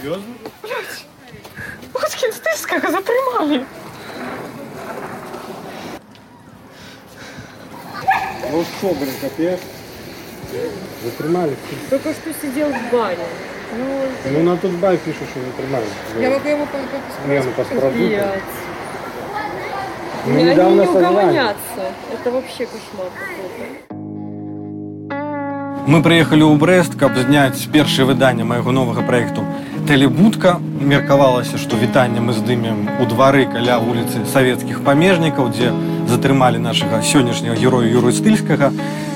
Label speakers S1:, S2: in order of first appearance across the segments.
S1: Серьезно?
S2: Путін стискага затримали.
S1: Ну что, блин, капец. Затримали.
S2: Только что сидел в баре. Ну,
S1: Ну на тут бай пишут, что затримали.
S2: я могу ему по-
S1: Не, ну паспорту. Ну,
S2: Они
S1: недавно
S2: не
S1: созвали.
S2: угомонятся. Это вообще кошмар какой-то.
S3: Мы прыехалі ў брест каб зняць першае выданне майго новага праекту. Тэлебудка меркавалася што вітанне мы здымем у двары каля вуліцы савецкіх памежнікаў дзе затрымалі нашага сённяшняга героя юру стыльскага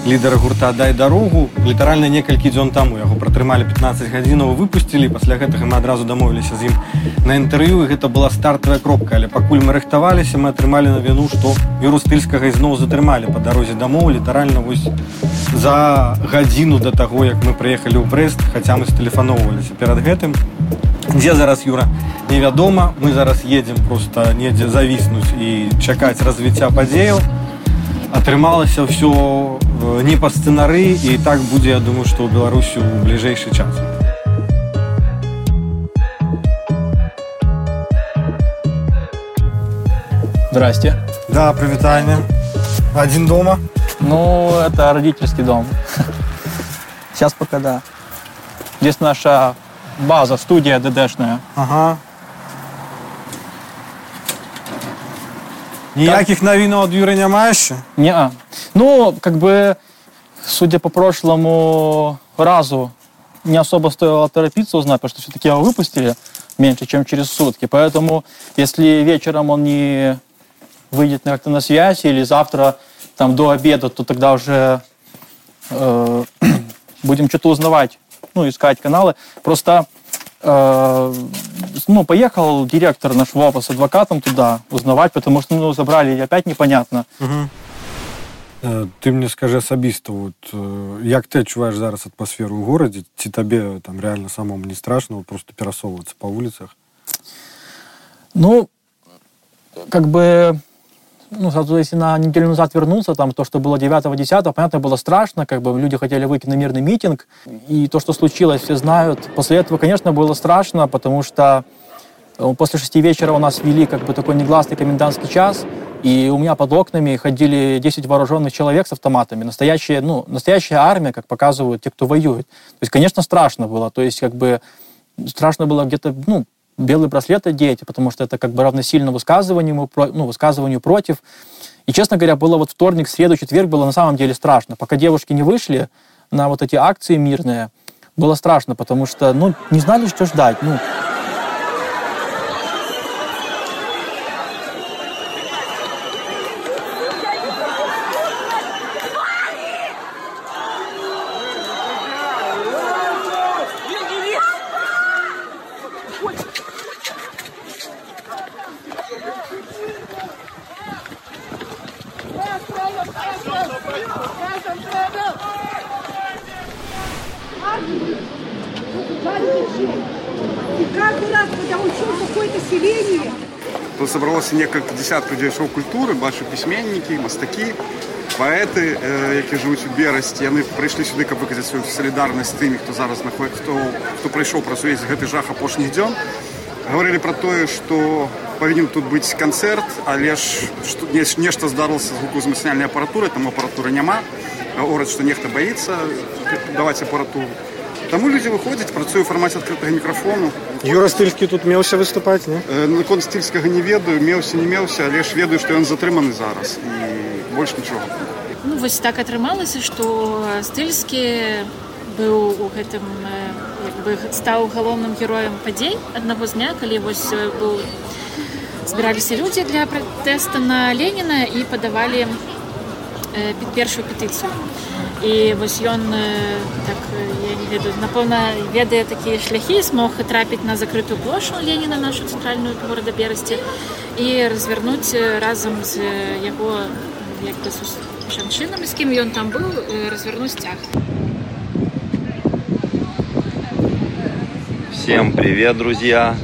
S3: лідара гурта дай дарогу літаральна некалькі дзён таму яго пратрымалі 15 гадзінаў выпусцілі пасля гэтага мы адразу дамовіліся з ім на інтэрв'ю гэта была стартавая кропка. Але пакуль мы рыхтаваліся мы атрымалі навіну што юру стыльскага ізноў затрымалі. Па дарозе дамоў літаральна вось за гадзіну до таго як мы прыехалі ў брест хаця мы стэлефаноўваліся перад гэтым дзе зараз юра невядома мы зараз едзем просто недзе завіснуць і чакаць развіцця падзеяў атрымалася ўсё э, не па сцэнары і так будзе я думаю што ў беларусі ў бліжэйшы час
S4: Здрасте.
S3: да прывітанне адзін дома
S4: Ну, это родительский дом. Сейчас пока да. Здесь наша база, студия ДДшная.
S3: ага ніякіх навінаў ад юры няма яшчэ
S4: Не, ну, как бы, судя по прошлому разу, не особо стоило торопиться узнать, потому что все-таки его выпустили меньше, чем через сутки. Поэтому, если вечером он не выйдет как-то на связь или завтра там до обеда, то тогда уже э, будем что-то узнавать, ну, искать каналы. Просто э, ну, поехал директор наш Вова с адвокатом туда узнавать, потому что ну, забрали и опять непонятно.
S3: Э, Ты мне скажи асабіста вот э, як ты адчуваеш зараз атмасферу ў горадзе ці табе там реально самому не страшно вот, просто перасоўвацца па вуліцах
S4: Ну, как бы, ну, на неделю назад вернуться, там, то, что было 9-10, понятно, было страшно, как бы люди хотели выйти на мирный митинг, и то, что случилось, все знают. После этого, конечно, было страшно, потому что э, после шести вечера у нас вели как бы такой негласный комендантский час, и у меня под окнами ходили 10 вооруженных человек с автоматами. Настоящая, ну, настоящая армия, как показывают те, кто воюет. То есть, конечно, страшно было. То есть, как бы, страшно было где-то, ну, белый браслет одеть, потому что это как бы равносильно высказыванию, ну, высказыванию против. И, честно говоря, было вот вторник, среду, четверг было на самом деле страшно. Пока девушки не вышли на вот эти акции мирные, было страшно, потому что, ну, не знали, что ждать. Ну,
S5: Собралося некалькі дзясяткаў дзеячоў культуры, бачу пісьменнікі, мастакі, паэты, э, які жывуць у берасці. Яны прыйшлі сюды, каб выказаць сваю салідарнасць тымі, хто зараз знаходзі, хто, хто прыйшоў праз увесь гэты жах апошніх дзён. Гаварылі пра тое, што павінен тут быць канцэрт, але ж што, не, нешта здарылася з гукаўзмацняльнай апаратурай, там апаратуры няма. Горад, што нехта баіцца даваць апаратуру. Таму людзі выходзяць, працуе ў фармаце адкрытага мікрафону.
S1: Юра Стыльскі тут меўся выступаць не
S5: Э, Наконт стыльскага не ведаю, меўся, не меўся, але ж ведаю, што ён затрыманы зараз і больш нічога.
S6: Ну, вось так атрымалася, што стыльскі быў у гэтым э, як бы стаў галоўным героем падзей аднаго з дня, калі вось э, быў збіраліся людзі для пратэста на Леніна і падавалі э, під першую петыцыю. І вось ён э, так э, я не ведаю, напэўна, ведае такія шляхі, смог трапіць на закрытую плошу Леніна нашу цэнтральную горада Берасці і развярнуць э, разам з э, яго як бы з жанчынамі, з кім ён там быў, э, развярнуць сцяг.
S7: Всем привет, друзья!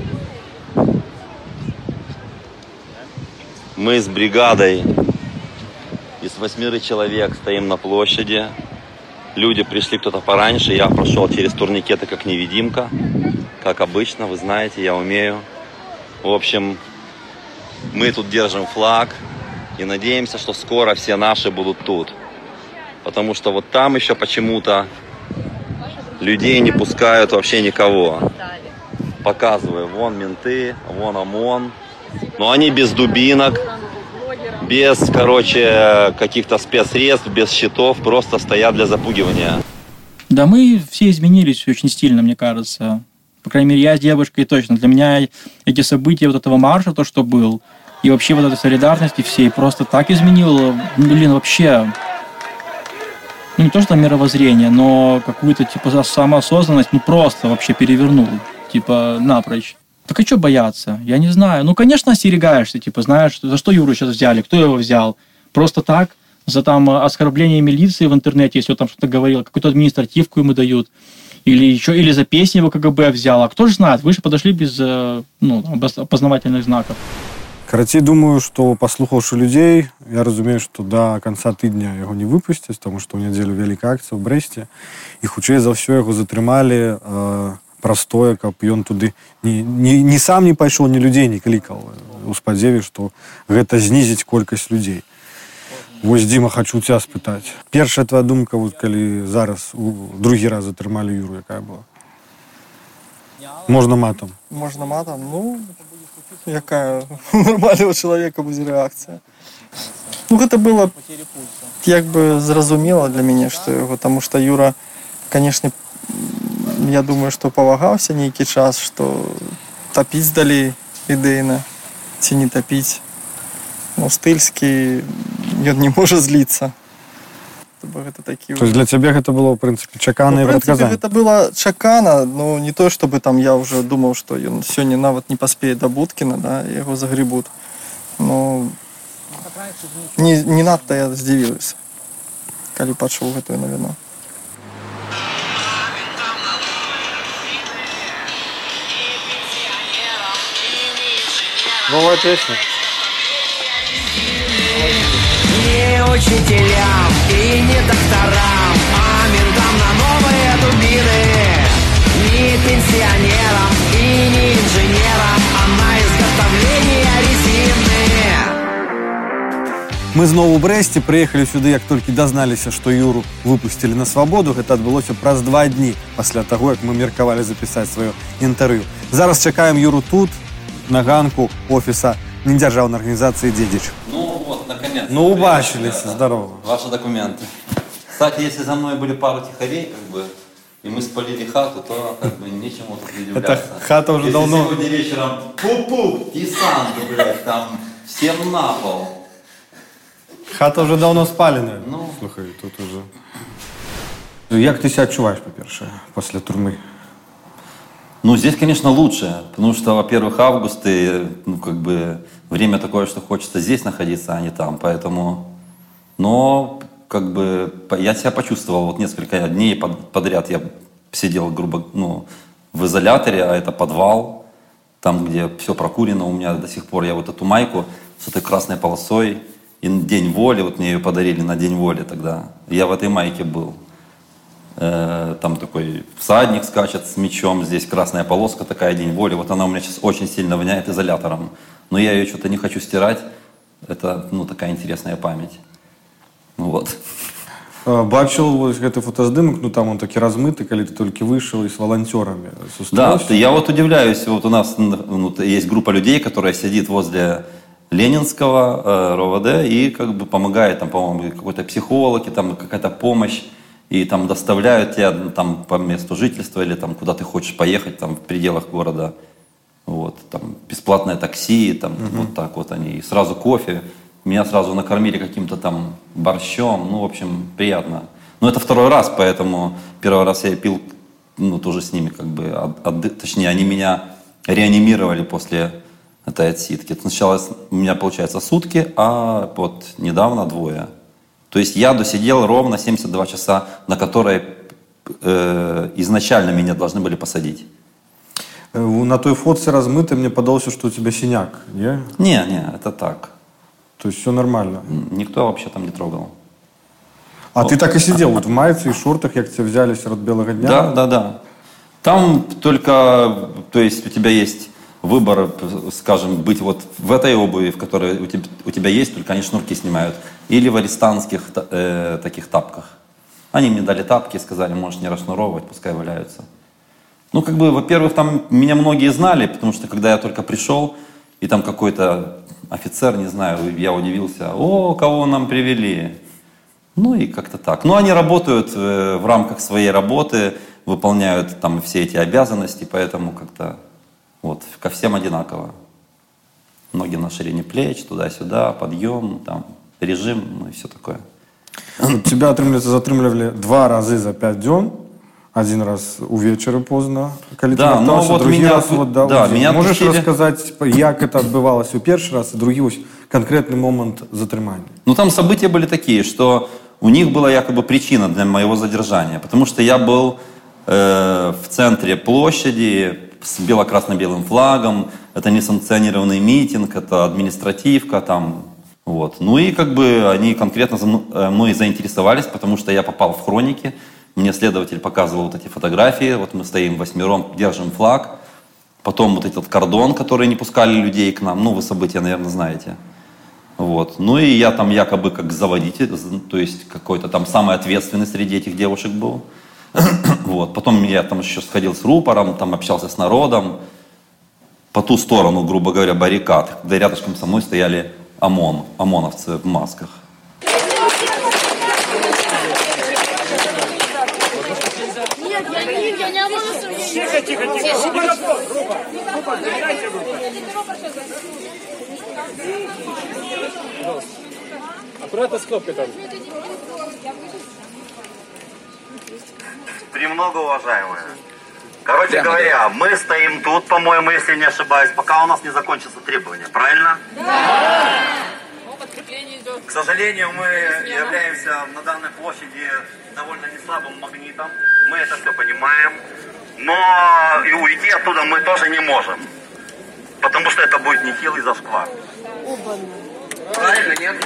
S7: Мы с бригадой из восьмеры человек стоим на площади. Люди пришли кто-то пораньше, я прошел через турникеты как невидимка. Как обычно, вы знаете, я умею. В общем, мы тут держим флаг и надеемся, что скоро все наши будут тут. Потому что вот там еще почему-то людей не пускают вообще никого. Показываю, вон менты, вон ОМОН. Но они без дубинок, без, короче, каких-то спецсредств, без щитов, просто стоят для запугивания.
S4: Да мы все изменились очень стильно, мне кажется. По крайней мере, я с девушкой точно. Для меня эти события вот этого марша, то, что был, и вообще вот этой солидарности всей просто так изменило, блин, вообще, ну не то, что мировоззрение, но какую-то, типа, самоосознанность, ну просто вообще перевернул, типа, напрочь. Так а что бояться? Я не знаю. Ну, конечно, остерегаешься, типа, знаешь, за что Юру сейчас взяли, кто его взял? Просто так? За там оскорбление милиции в интернете, если он там что-то говорил, какую-то административку ему дают. Или еще, или за песню его КГБ взял. А кто же знает, вы же подошли без э, ну, обоз- опознавательных знаков.
S1: Карацей, думаю, што паслухаўшы людзей я разумею што да канца тыдня яго не выпусцяць тому што ў нядзелю вялікая акцыя ў брэсце і хутчэй за ўсё яго затрымалі э, простое каб ён туды не, не, не сам не пайшоў ні людзей не клікаў у спадзеве што гэта знізіць колькасць людзей Вось Дзіма хочу ця спытаць першая твоя думка вот калі зараз у другі раз затрымалі юру якая была можна матам
S8: Можна матом? Ну, яка у нормального чоловіка буде реакція. Ну, гэта было як бы зразумела для мяне, што яго, таму што Юра, канешне, я думаю, што павагаўся нейкі час, што тапіць далей ідэйна ці не тапіць. Ну, стыльскі ён не можа зліцца. То бок гэта такі
S1: То есть для цябе гэта было ў прынцыпе чакана
S8: Ну,
S1: і
S8: в прынцыпе,
S1: прадказанне
S8: гэта было чакана ну не то чтобы там я уже думаў што ён сёння нават не паспее да будкіна да яго загребут ну не, не надта я здзівіўся калі пачуў гэтую навіну
S1: новая песня
S9: Не учителям и не докторам, а ментам на новые дубины. Не пенсионерам и не инженерам, а на изготовление резины.
S3: Мы зноў у брэсце прыехалі сюды як толькі дазналіся што юру выпусцілі на свабоду гэта адбылося праз два дні пасля таго як мы меркавалі запісаць сваё інтэрв'ю зараз чакаем юру тут на ганку офіса недзяржаўнай арганізацыі дзедзіч
S7: Ну вот, наконец.
S3: ну убачыліся здорово
S7: Ваши документы. Кстати, если за мной были пару тихарей, как бы, и мы спалили хату, то как бы нечему тут не удивляться.
S3: хата уже
S7: Если
S3: давно-
S7: сегодня вечером пуп-пуп, десант, блядь, там всем на пол.
S3: хата уже давно спаленая
S7: Ну.
S3: слухай тут уже як ты себя адчуваеш па-першае пасля турмы
S7: Ну, здесь, конечно, лучше, потому что, во-первых, август, и, ну, как бы, время такое, что хочется здесь находиться, а не там, поэтому... Но, как бы, я себя почувствовал, вот несколько дней под- подряд я сидел, грубо, ну, в изоляторе, а это подвал, там, где все прокурено, у меня до сих пор, я вот эту майку с этой красной полосой, и День воли, вот мне ее подарили на День воли тогда, я в этой майке был. Э, там такой всадник скачет с мечом, здесь красная полоска такая, день воли. Вот она у меня сейчас очень сильно воняет изолятором. Но я ее что-то не хочу стирать. Это, ну, такая интересная память. Ну вот.
S3: Э, бачыў вось гэты фотаздымак ну там он такі размыты калі ты толькі выйшаў і з валанцёрамі
S7: Да, я вот удивляюсь, вот у нас ну, т- есть группа людей, которая сидит возле Ленинского э, РОВД и как бы помогает, там, по-моему, какой-то психолог, и там какая-то помощь, и там доставляют тебя ну, там по месту жительства или там куда ты хочешь поехать, там в пределах города. Вот, там бесплатное такси, там вот так вот они, и сразу кофе. Меня сразу накормили каким-то там борщом, ну, в общем, приятно. Но это второй раз, поэтому первый раз я пил, ну, тоже с ними как бы, от- отды- точнее, они меня реанимировали после этой отсидки. Сначала у меня, получается, сутки, а вот недавно двое. То есть я досидел ровно 72 часа, на которые э, изначально меня должны были посадить.
S3: Э, на той фотцы размыты мне падалося што у тебя сіняк не
S7: Не, не, это так.
S3: то есть все нормально
S7: Никто вообще там не трогал.
S1: А ты так и сидел вот в майце и шортах, як тебя взяли среди белого дня?
S7: Да, да, да. Там только, то есть у тебя есть выбор, скажем, быть вот в этой обуви, в которой у тебя, у тебя есть, только они шнурки снимают, или в арестантских э, таких тапках. Они мне дали тапки, сказали, можешь не расшнуровывать, пускай валяются. Ну, как бы, во-первых, там меня многие знали, потому что когда я только пришел, и там какой-то офицер, не знаю, я удивился, о, кого нам привели. Ну и как-то так. Но они работают э, в рамках своей работы, выполняют там все эти обязанности, поэтому как-то вот ко всем одинаково. Ноги на ширине плеч, туда-сюда, подъем, там, режим, ну и все такое.
S1: Тебя, атрымліваецца затрымлівалі два разы за 5 дзён один раз увечары поздно калі ты
S7: Да, ну
S1: вяртаўся,
S7: вот
S1: другі
S7: меня
S1: раз
S7: отпу-
S1: вот, да,
S7: да,
S1: удзень.
S7: меня
S1: можаш
S7: отпустили.
S1: расказаць як это адбывалася ў першы раз і другі вось канкрэтны момант затрымання
S7: Ну, там события были такие, что у них была якобы причина для моего задержания, потому что я был э, в центре площади с бело-красно-белым флагом, это несанкционированный митинг, это административка там, вот. Ну и как бы они конкретно за э, мной заинтересовались, потому что я попал в хроники, мне следователь показывал вот эти фотографии, вот мы стоим восьмером, держим флаг, потом вот этот кордон, который не пускали людей к нам, ну вы события, наверное, знаете. Вот. Ну и я там якобы как заводитель, то есть какой-то там самый ответственный среди этих девушек был. вот. Потом я там еще сходил с рупором, там общался с народом. По ту сторону, грубо говоря, баррикад, когда рядышком со мной стояли ОМОН, ОМОНовцы в масках.
S9: Тихо, тихо, тихо.
S4: Аккуратно с кнопкой там.
S10: Премного уважаемые. Короче говоря, мы стоим тут, по-моему, если не ошибаюсь, пока у нас не закончатся требования, правильно? К сожалению, мы являемся на данной площади довольно неслабым магнитом. Мы это все понимаем. Но и уйти оттуда мы тоже не можем. Потому что это будет нехилый зашквар. Правильно, нет?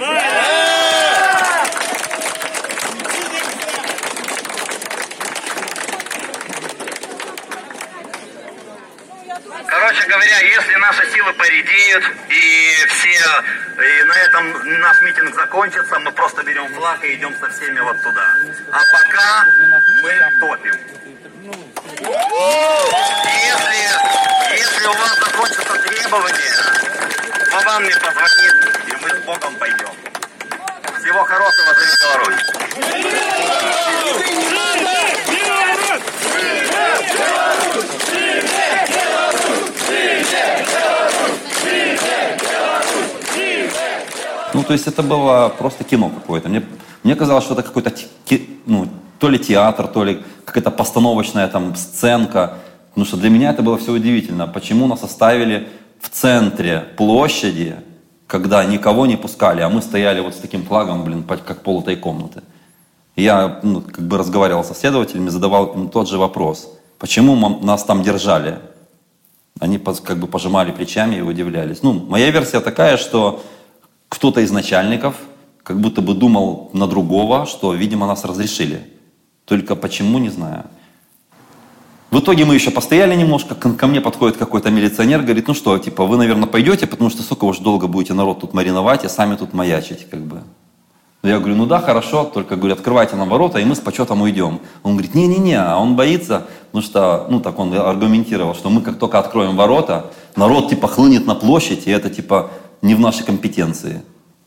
S10: Короче говоря, если наши силы поредеют и все, и на этом наш митинг закончится, мы просто берем флаг и идем со всеми вот туда. А пока мы топим. Если, если у вас закончатся требования, то вам не позвонит, и мы с Богом пойдем. Всего хорошего, за Беларусь!
S7: То есть это было просто кино какое-то. Мне, мне казалось, что это какой-то, ну, то ли театр, то ли какая-то постановочная там сценка. Потому что для меня это было все удивительно. Почему нас оставили в центре площади, когда никого не пускали, а мы стояли вот с таким флагом, блин, как полутой комнаты. Я ну, как бы разговаривал со следователями, задавал им тот же вопрос. Почему нас там держали? Они как бы пожимали плечами и удивлялись. Ну, моя версия такая, что кто-то из начальников как будто бы думал на другого, что, видимо, нас разрешили. Только почему, не знаю. В итоге мы еще постояли немножко, ко, мне подходит какой-то милиционер, говорит, ну что, типа, вы, наверное, пойдете, потому что сколько уж долго будете народ тут мариновать, и сами тут маячить, как бы. Я говорю, ну да, хорошо, только, говорю, открывайте нам ворота, и мы с почетом уйдем. Он говорит, не-не-не, а он боится, потому что, ну так он аргументировал, что мы как только откроем ворота, народ типа хлынет на площадь, и это типа не в нашей компетенции,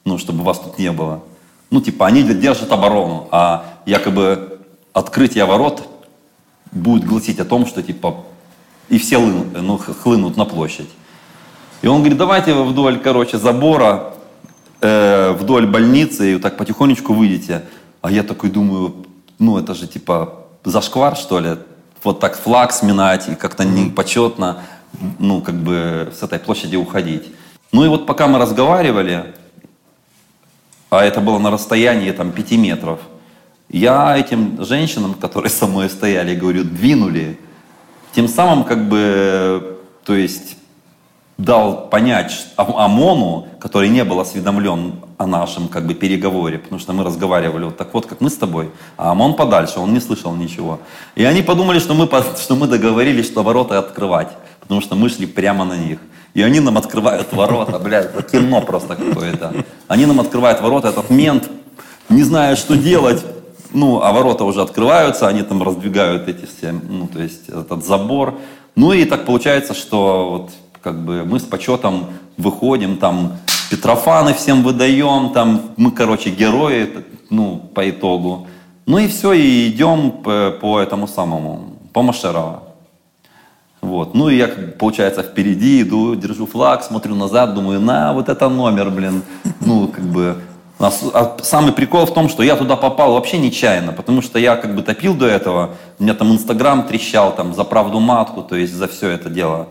S7: ну, чтобы вас тут не было. Ну, типа, они держат оборону, а якобы открытие ворот будет гласить о том, что типа и все ну, хлынут на площадь. И он говорит, давайте вы вдоль, короче, забора, э, вдоль больницы, и вот так потихонечку выйдете. А я такой думаю, ну это же типа зашквар, что ли? Вот так флаг сминать и как-то непочетно, ну как бы с этой площади уходить. Ну и вот пока мы разговаривали, а это было на расстоянии там пяти метров, я этим женщинам, которые со мной стояли, говорю, двинули. Тем самым как бы, то есть дал понять Ам- ОМОНу, который не был осведомлен о нашем как бы переговоре, потому что мы разговаривали вот так вот, как мы с тобой, а ОМОН подальше, он не слышал ничего. И они подумали, что мы, что мы договорились, что ворота открывать, потому что мы шли прямо на них. И они нам открывают ворота, блядь, это кино просто какое-то. Они нам открывают ворота, этот мент не знает, что делать, ну, а ворота уже открываются, они там раздвигают эти все, ну, то есть этот забор. Ну и так получается, что вот как бы мы с почетом выходим, там Петрофаны всем выдаем, там мы, короче, герои, ну, по итогу. Ну и все, и идем по, по этому самому, по Машерова. Вот. Ну и я, получается, впереди иду, держу флаг, смотрю назад, думаю, на, вот это номер, блин. Ну, как бы, а а самый прикол в том, что я туда попал вообще нечаянно, потому что я как бы топил до этого, у меня там Инстаграм трещал там за правду матку, то есть за все это дело.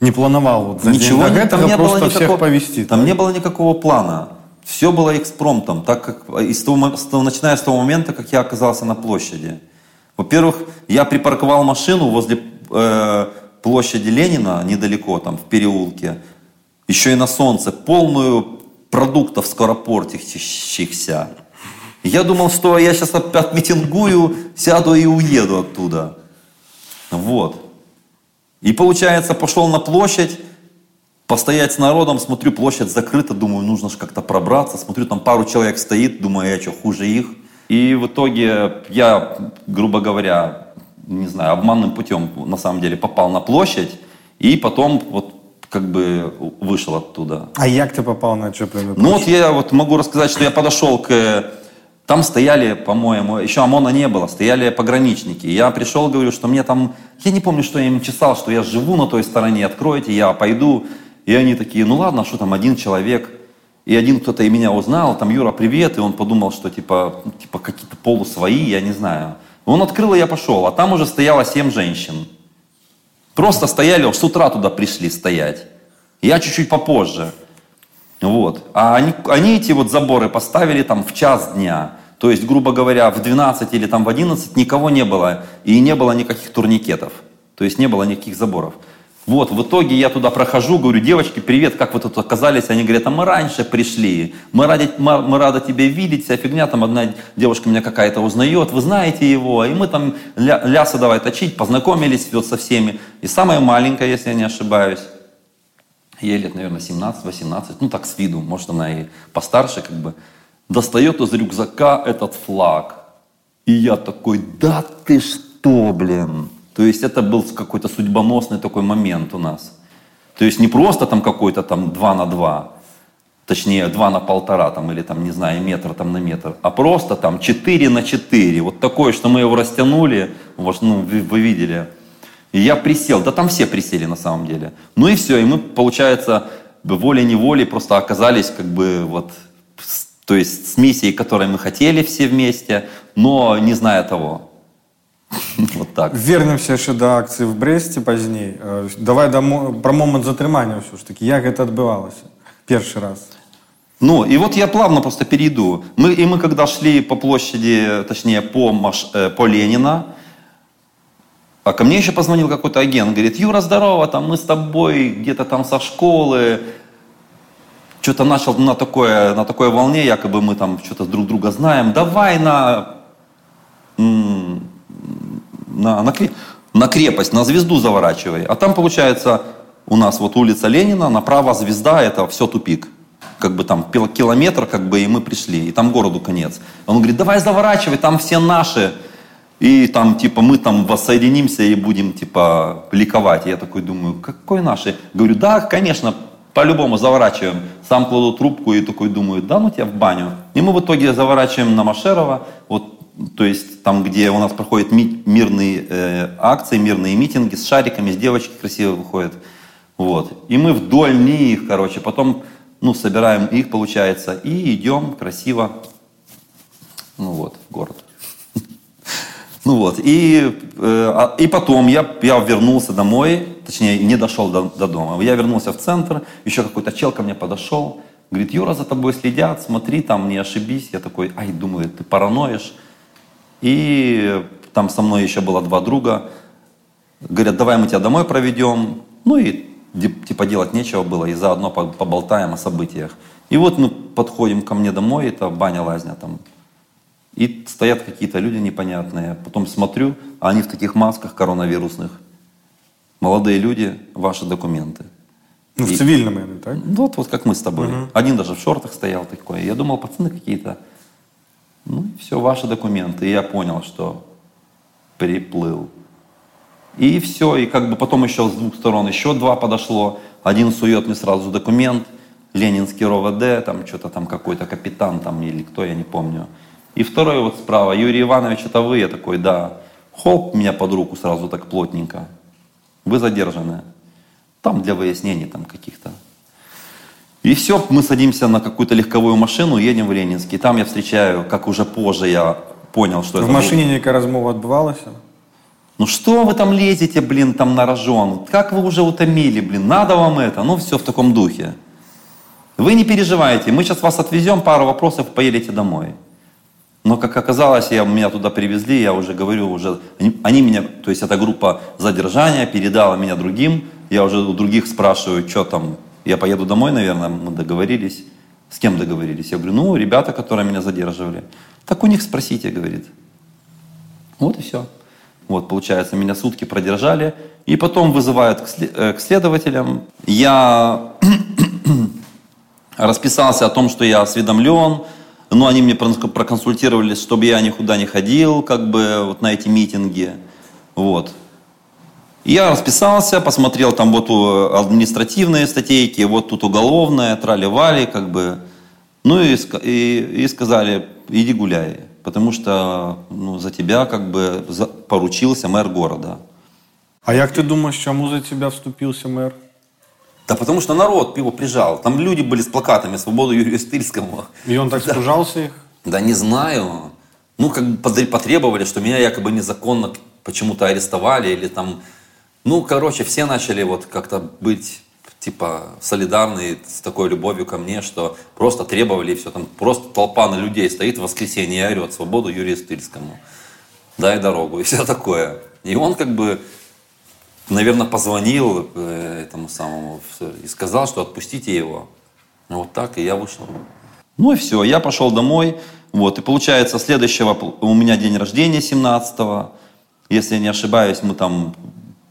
S1: Не планировал вот за
S7: Ничего
S1: день до
S7: не, там не было никакого,
S1: повести.
S7: Там не было никакого плана. Все было экспромтом, так как и с того, с того- начиная с того момента, как я оказался на площади. Во-первых, я припарковал машину возле э, площади Ленина, недалеко, там, в переулке, еще и на солнце, полную продуктов скоропортящихся. Я думал, что я сейчас опять митингую, сяду и уеду оттуда. Вот. И получается, пошел на площадь, постоять с народом, смотрю, площадь закрыта, думаю, нужно же как-то пробраться. Смотрю, там пару человек стоит, думаю, я что, хуже их. И в итоге я, грубо говоря, не знаю, обманным путем на самом деле попал на площадь, и потом вот как бы вышел оттуда.
S1: А як ти попав на Чепліну?
S7: Ну вот я вот могу рассказать, что я подошел к... Там стояли, по-моему, еще ОМОНа не было, стояли пограничники. Я пришел, говорю, что мне там... Я не помню, что я им чесал, что я живу на той стороне, откройте, я пойду. И они такие, ну ладно, что там, один человек. И один кто-то и меня узнал, там, Юра, привет. И он подумал, что типа, ну, типа какие-то полусвои, я не знаю. Он открыл, и я пошел. А там уже стояло семь женщин. Просто стояли, с утра туда пришли стоять. Я чуть-чуть попозже. Вот. А они, они эти вот заборы поставили там в час дня. То есть, грубо говоря, в 12 или там в 11 никого не было. И не было никаких турникетов. То есть не было никаких заборов. Вот, в итоге я туда прохожу, говорю, девочки, привет, как вы тут оказались? Они говорят, а мы раньше пришли, мы рады, мы, мы рады тебя видеть, вся фигня, там одна девушка меня какая-то узнает, вы знаете его, и мы там ля, лясы давай точить, познакомились вот со всеми. И самая маленькая, если я не ошибаюсь, ей лет, наверное, 17-18, ну так с виду, может она и постарше как бы, достает из рюкзака этот флаг. И я такой, да ты что, блин. То есть это был какой-то судьбоносный такой момент у нас. То есть не просто там какой-то там 2 на 2, точнее 2 на полтора там или там, не знаю, метр там на метр, а просто там 4 на 4. Вот такое, что мы его растянули, вот, ну, вы, вы видели. И я присел, да там все присели на самом деле. Ну и все, и мы, получается, волей-неволей просто оказались как бы вот, то есть с миссией, которой мы хотели все вместе, но не зная того. Вот так.
S1: Вернемся ще до акції в Бресті пазней. Е, Давай дамо, про момент затримання все ж таки. Як це відбувалося? Перший раз.
S7: Ну, и вот я плавно просто перейду. Мы, и мы когда шли по площади, точнее, по, Маш- э, по Ленина, а ко мне еще позвонил какой-то агент, говорит, Юра, здорово, там мы с тобой где-то там со школы, что-то начал на такое, на такой волне, якобы мы там что-то друг друга знаем, давай на, м, на, на, на крепость, на звезду заворачивай. А там получается у нас вот улица Ленина, направо звезда, это все тупик. Как бы там километр, как бы, и мы пришли, и там городу конец. Он говорит, давай заворачивай, там все наши. И там, типа, мы там воссоединимся и будем, типа, ликовать. Я такой думаю, какой наши? Говорю, да, конечно, по-любому заворачиваем. Сам кладу трубку и такой думаю, да ну тебя в баню. И мы в итоге заворачиваем на Машерова, вот, то есть там, где у нас проходят ми- мирные э, акции, мирные митинги с шариками, с девочки красиво выходят. Вот. И мы вдоль них, короче, потом, ну, собираем их, получается, и идем красиво, ну вот, в город. Ну вот, и, э, а- и потом я, я вернулся домой, точнее, не дошел до, до дома. Я вернулся в центр, еще какой-то чел ко мне подошел, говорит, Юра, за тобой следят, смотри, там не ошибись. Я такой, ай, думаю, ты параноишь. И там со мной еще было два друга. Говорят, давай мы тебя домой проведем. Ну и типа делать нечего было, и заодно по- поболтаем о событиях. И вот мы подходим ко мне домой, это баня-лазня там, и стоят какие-то люди непонятные. Потом смотрю, а они в таких масках коронавирусных. Молодые люди, ваши документы.
S1: Ну, в
S7: И-
S1: цивильном, наверное, так?
S7: Ну, Вот, вот как мы с тобой.
S1: Мгм.
S7: Один даже в шортах стоял такой. Я думал, пацаны какие-то. Ну, все, ваши документы. И я понял, что приплыл. И все, и как бы потом еще с двух сторон еще два подошло. Один сует мне сразу документ, Ленинский РОВД, там что-то там какой-то капитан там или кто, я не помню. И второй вот справа, Юрий Иванович, это вы? Я такой, да. Хоп, меня под руку сразу так плотненько. Вы задержаны. Там для выяснений там каких-то. И все, мы садимся на какую-то легковую машину, едем в Ленинский. Там я встречаю, как уже позже я понял, что
S1: В
S7: это...
S1: машине некая размова отбывалася?
S7: Ну что вы там лезете, блин, там на рожон? Как вы уже утомили, блин, надо вам это? Ну все в таком духе. Вы не переживайте, мы сейчас вас отвезем, пару вопросов, поедете домой. Но, как оказалось, я, меня туда привезли, я уже говорю, уже, они, они меня, то есть эта группа задержания передала меня другим, я уже у других спрашиваю, что там, я поеду домой, наверное, мы договорились. С кем договорились? Я говорю, ну, ребята, которые меня задерживали. Так у них спросите, говорит. Вот и все. Вот, получается, меня сутки продержали. И потом вызывают к, сле- э, к следователям. Я расписался о том, что я осведомлен, но они мне проконсультировали, чтобы я никуда не ходил, как бы, вот на эти митинги. Вот. Я расписался, посмотрел там вот у- административные статейки, вот тут уголовная, трали-вали, как бы. Ну и, и, и сказали, иди гуляй, потому что ну, за тебя как бы за- поручился мэр города.
S1: А як ти думаєш, чому за тебе вступився мер?
S7: Да потому что народ его прижал. Там люди были с плакатами «Свободу Юрию Стыльскому».
S1: И он так спужался их?
S7: Да не знаю. Ну, как бы потребовали, что меня якобы незаконно почему-то арестовали или там... Ну, короче, все начали вот как-то быть типа солидарны с такой любовью ко мне, что просто требовали все. Там просто толпа на людей стоит в воскресенье и орет «Свободу Юрию Стыльскому». Дай дорогу и все такое. И он как бы, наверное, позвонил э, этому самому и сказал, что отпустите его. Вот так, и я вышел. Ну и все, я пошел домой. Вот, и получается, следующего у меня день рождения 17-го. Если я не ошибаюсь, мы там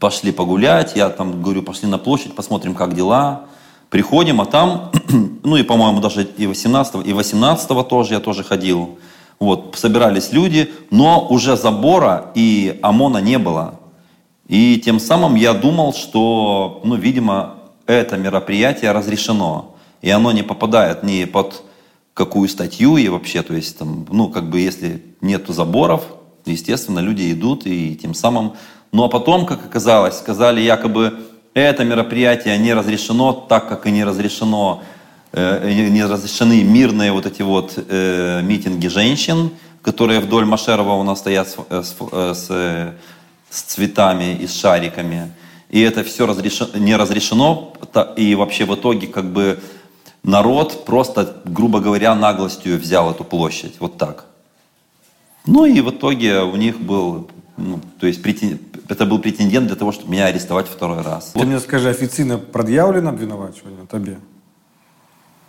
S7: пошли погулять. Я там говорю, пошли на площадь, посмотрим, как дела. Приходим, а там, ну и, по-моему, даже и 18-го, и 18-го тоже я тоже ходил. Вот, собирались люди, но уже забора и ОМОНа не было. И тем самым я думал, что, ну, видимо, это мероприятие разрешено. И оно не попадает ни под какую статью и вообще, то есть там, ну, как бы если нету заборов, естественно, люди идут и тем самым... Ну, а потом, как оказалось, сказали якобы, это мероприятие не разрешено, так как и не разрешено э, не не разрешены мирные вот эти вот э, митинги женщин, которые вдоль Машерова у нас стоят с, э, с, э, с, э, с цветами и с шариками. И это все разрешено, не разрешено. И вообще в итоге как бы народ просто, грубо говоря, наглостью взял эту площадь. Вот так. Ну и в итоге у них был, ну, то есть претен- это был претендент для того, чтобы меня арестовать второй раз.
S1: Ты мне скажи, офіційно пред'явлено обвинувачення тобі?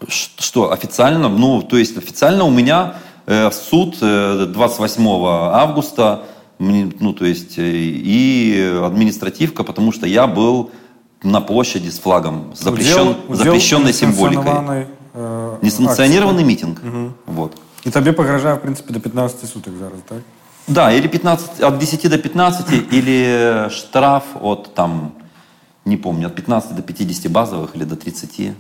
S7: Ш- Что, официально? Ну, то есть официально у меня э, суд э, 28 августа, мне, ну, то есть, э, и административка, потому что я был на площади с флагом, запрещен,
S1: Удел- удел
S7: запрещенной символикой.
S1: несанкціонованої, е,
S7: Несанкционированный
S1: акції.
S7: митинг.
S1: Мгм.
S7: Вот.
S1: І тобі погрожає, в принципі, до 15 суток зараз, так?
S7: Да, или 15, от 10 до 15, или штраф от там, не помню, от 15 до 50 базовых или до 30.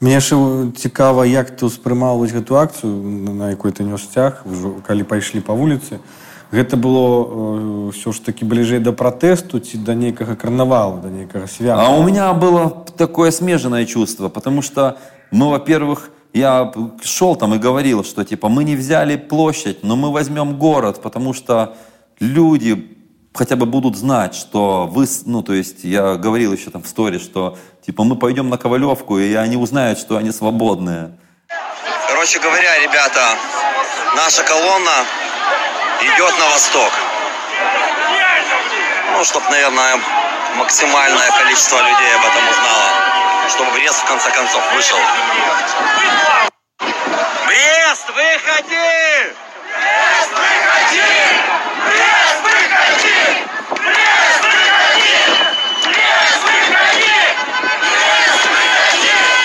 S1: Мне ще цікаво, як ти сприймав ось гэту акцію, на на якой ти нес сцяг, ўжо калі пайшлі па вуліцы. Гэта было э, все ж таки бліжэй да пратэсту ці да нейкага карнавалу, да нейкага свята.
S7: А у меня было такое смежное чувство, потому что мы, во-первых, я шел там и говорил, что типа мы не взяли площадь, но мы возьмем город, потому что люди хотя бы будут знать, что вы, ну то есть я говорил еще там в сторе, что типа мы пойдем на Ковалевку, и они узнают, что они свободные.
S10: Короче говоря, ребята, наша колонна идет на восток. Ну, чтоб, наверное, максимальное количество людей об этом узнало, чтобы Брест в конце концов вышел. Брест, выходи! Брест, выходи! Брест, выходи! Брест, выходи! Брест, выходи!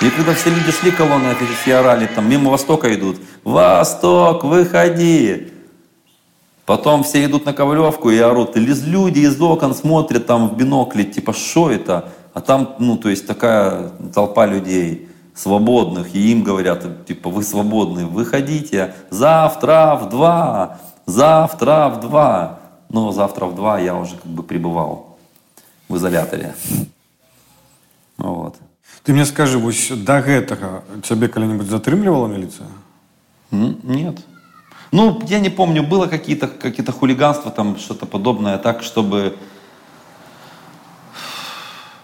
S7: И когда все люди шли колонны, эти все орали, там мимо Востока идут. Восток, выходи! Потом все идут на Ковалевку и орут. И люди из окон смотрят там в бинокли, типа, что это? А там, ну, то есть такая толпа людей свободных, и им говорят, типа, вы свободны, выходите завтра в два, завтра в два. Но завтра в два я уже как бы пребывал в изоляторе. Вот.
S1: Ты мне скажи, вось да гэтага цябе калі-нибудь затрымлівала міліцыя
S7: М, Нет. Ну, я не помню, было какие-то какие хулиганства, там что-то подобное, так, чтобы...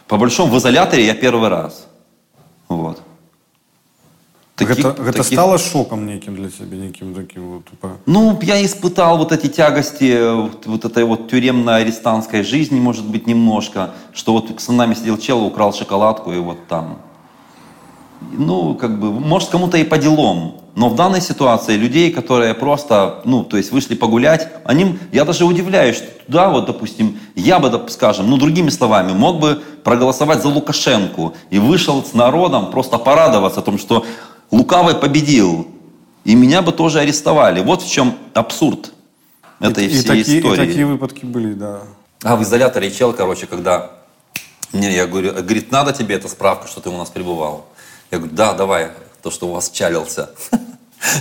S7: По большому, в изоляторе я первый раз. Вот. Таких-
S1: гэта
S7: таких-
S1: стало шоком неким для цябе неким таким вот типа
S7: Ну, я испытал вот эти тягости вот, вот этой вот тюремно-арестантской жизни, может быть, немножко, что вот с нами сидел чел, украл шоколадку, и вот там Ну, как бы, может, кому-то и по делам. Но в данной ситуации людей, которые просто, ну, то есть вышли погулять, они, я даже удивляюсь, что туда вот, допустим, я бы, доп- скажем, ну, другими словами, мог бы проголосовать за Лукашенко и вышел с народом просто порадоваться о том, что Лукавый победил, и меня бы тоже арестовали. Вот в чем абсурд этой
S1: и,
S7: всей
S1: такі, і
S7: истории.
S1: такі выпадки были да
S7: А в изоляторе чел, короче, когда мне, я говорю, говорит, надо тебе эта справка, что ты у нас пребывал? Я говорю, да, давай, то, что у вас чалился.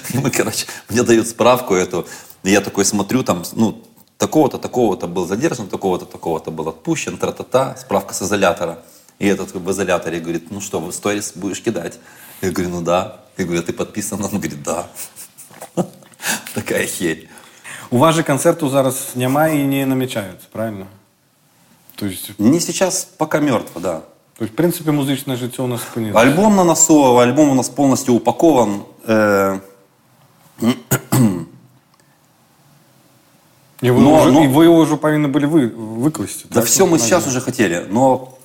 S7: И мы, короче, мне дают справку эту, и я такой смотрю, там, ну, такого-то, такого-то был задержан, такого-то, такого-то был отпущен, тра-та-та, справка с изолятора. И этот в изоляторе говорит, ну что, в сторис будешь кидать? Я говорю, ну да. Я говорю, а ты подписан? Он говорит, да. Такая херь.
S1: у вас же концерту зараз няма і не намячаюцца правильно то есть
S7: Не сейчас, пока мертво, да.
S1: То есть в принципе музычнае жыццё у нас спынілася
S7: Альбом на носу, альбом у нас полностью упакован. Э,
S1: и вы,
S7: но-
S1: уже,
S7: но-
S1: и вы его уже повинны были вы, выкласти
S7: Да
S1: так?
S7: все мы
S1: На
S7: сейчас уже хотели, но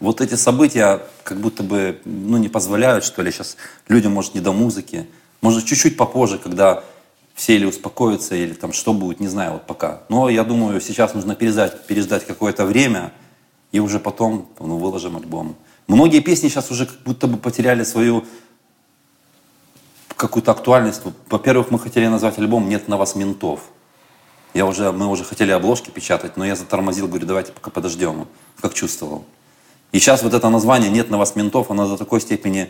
S7: вот эти события как будто бы ну, не позволяют, что ли, сейчас людям, может, не до музыки. Может, чуть-чуть попозже, когда все или успокоятся, или там что будет, не знаю, вот пока. Но я думаю, сейчас нужно переждать, переждать какое-то время, и уже потом ну, выложим альбом. Многие песни сейчас уже как будто бы потеряли свою какую-то актуальность. Во-первых, мы хотели назвать альбом «Нет на вас ментов». Я уже, мы уже хотели обложки печатать, но я затормозил, говорю, давайте пока подождем, как чувствовал. И сейчас вот это название «Нет на вас ментов», оно до такой степени...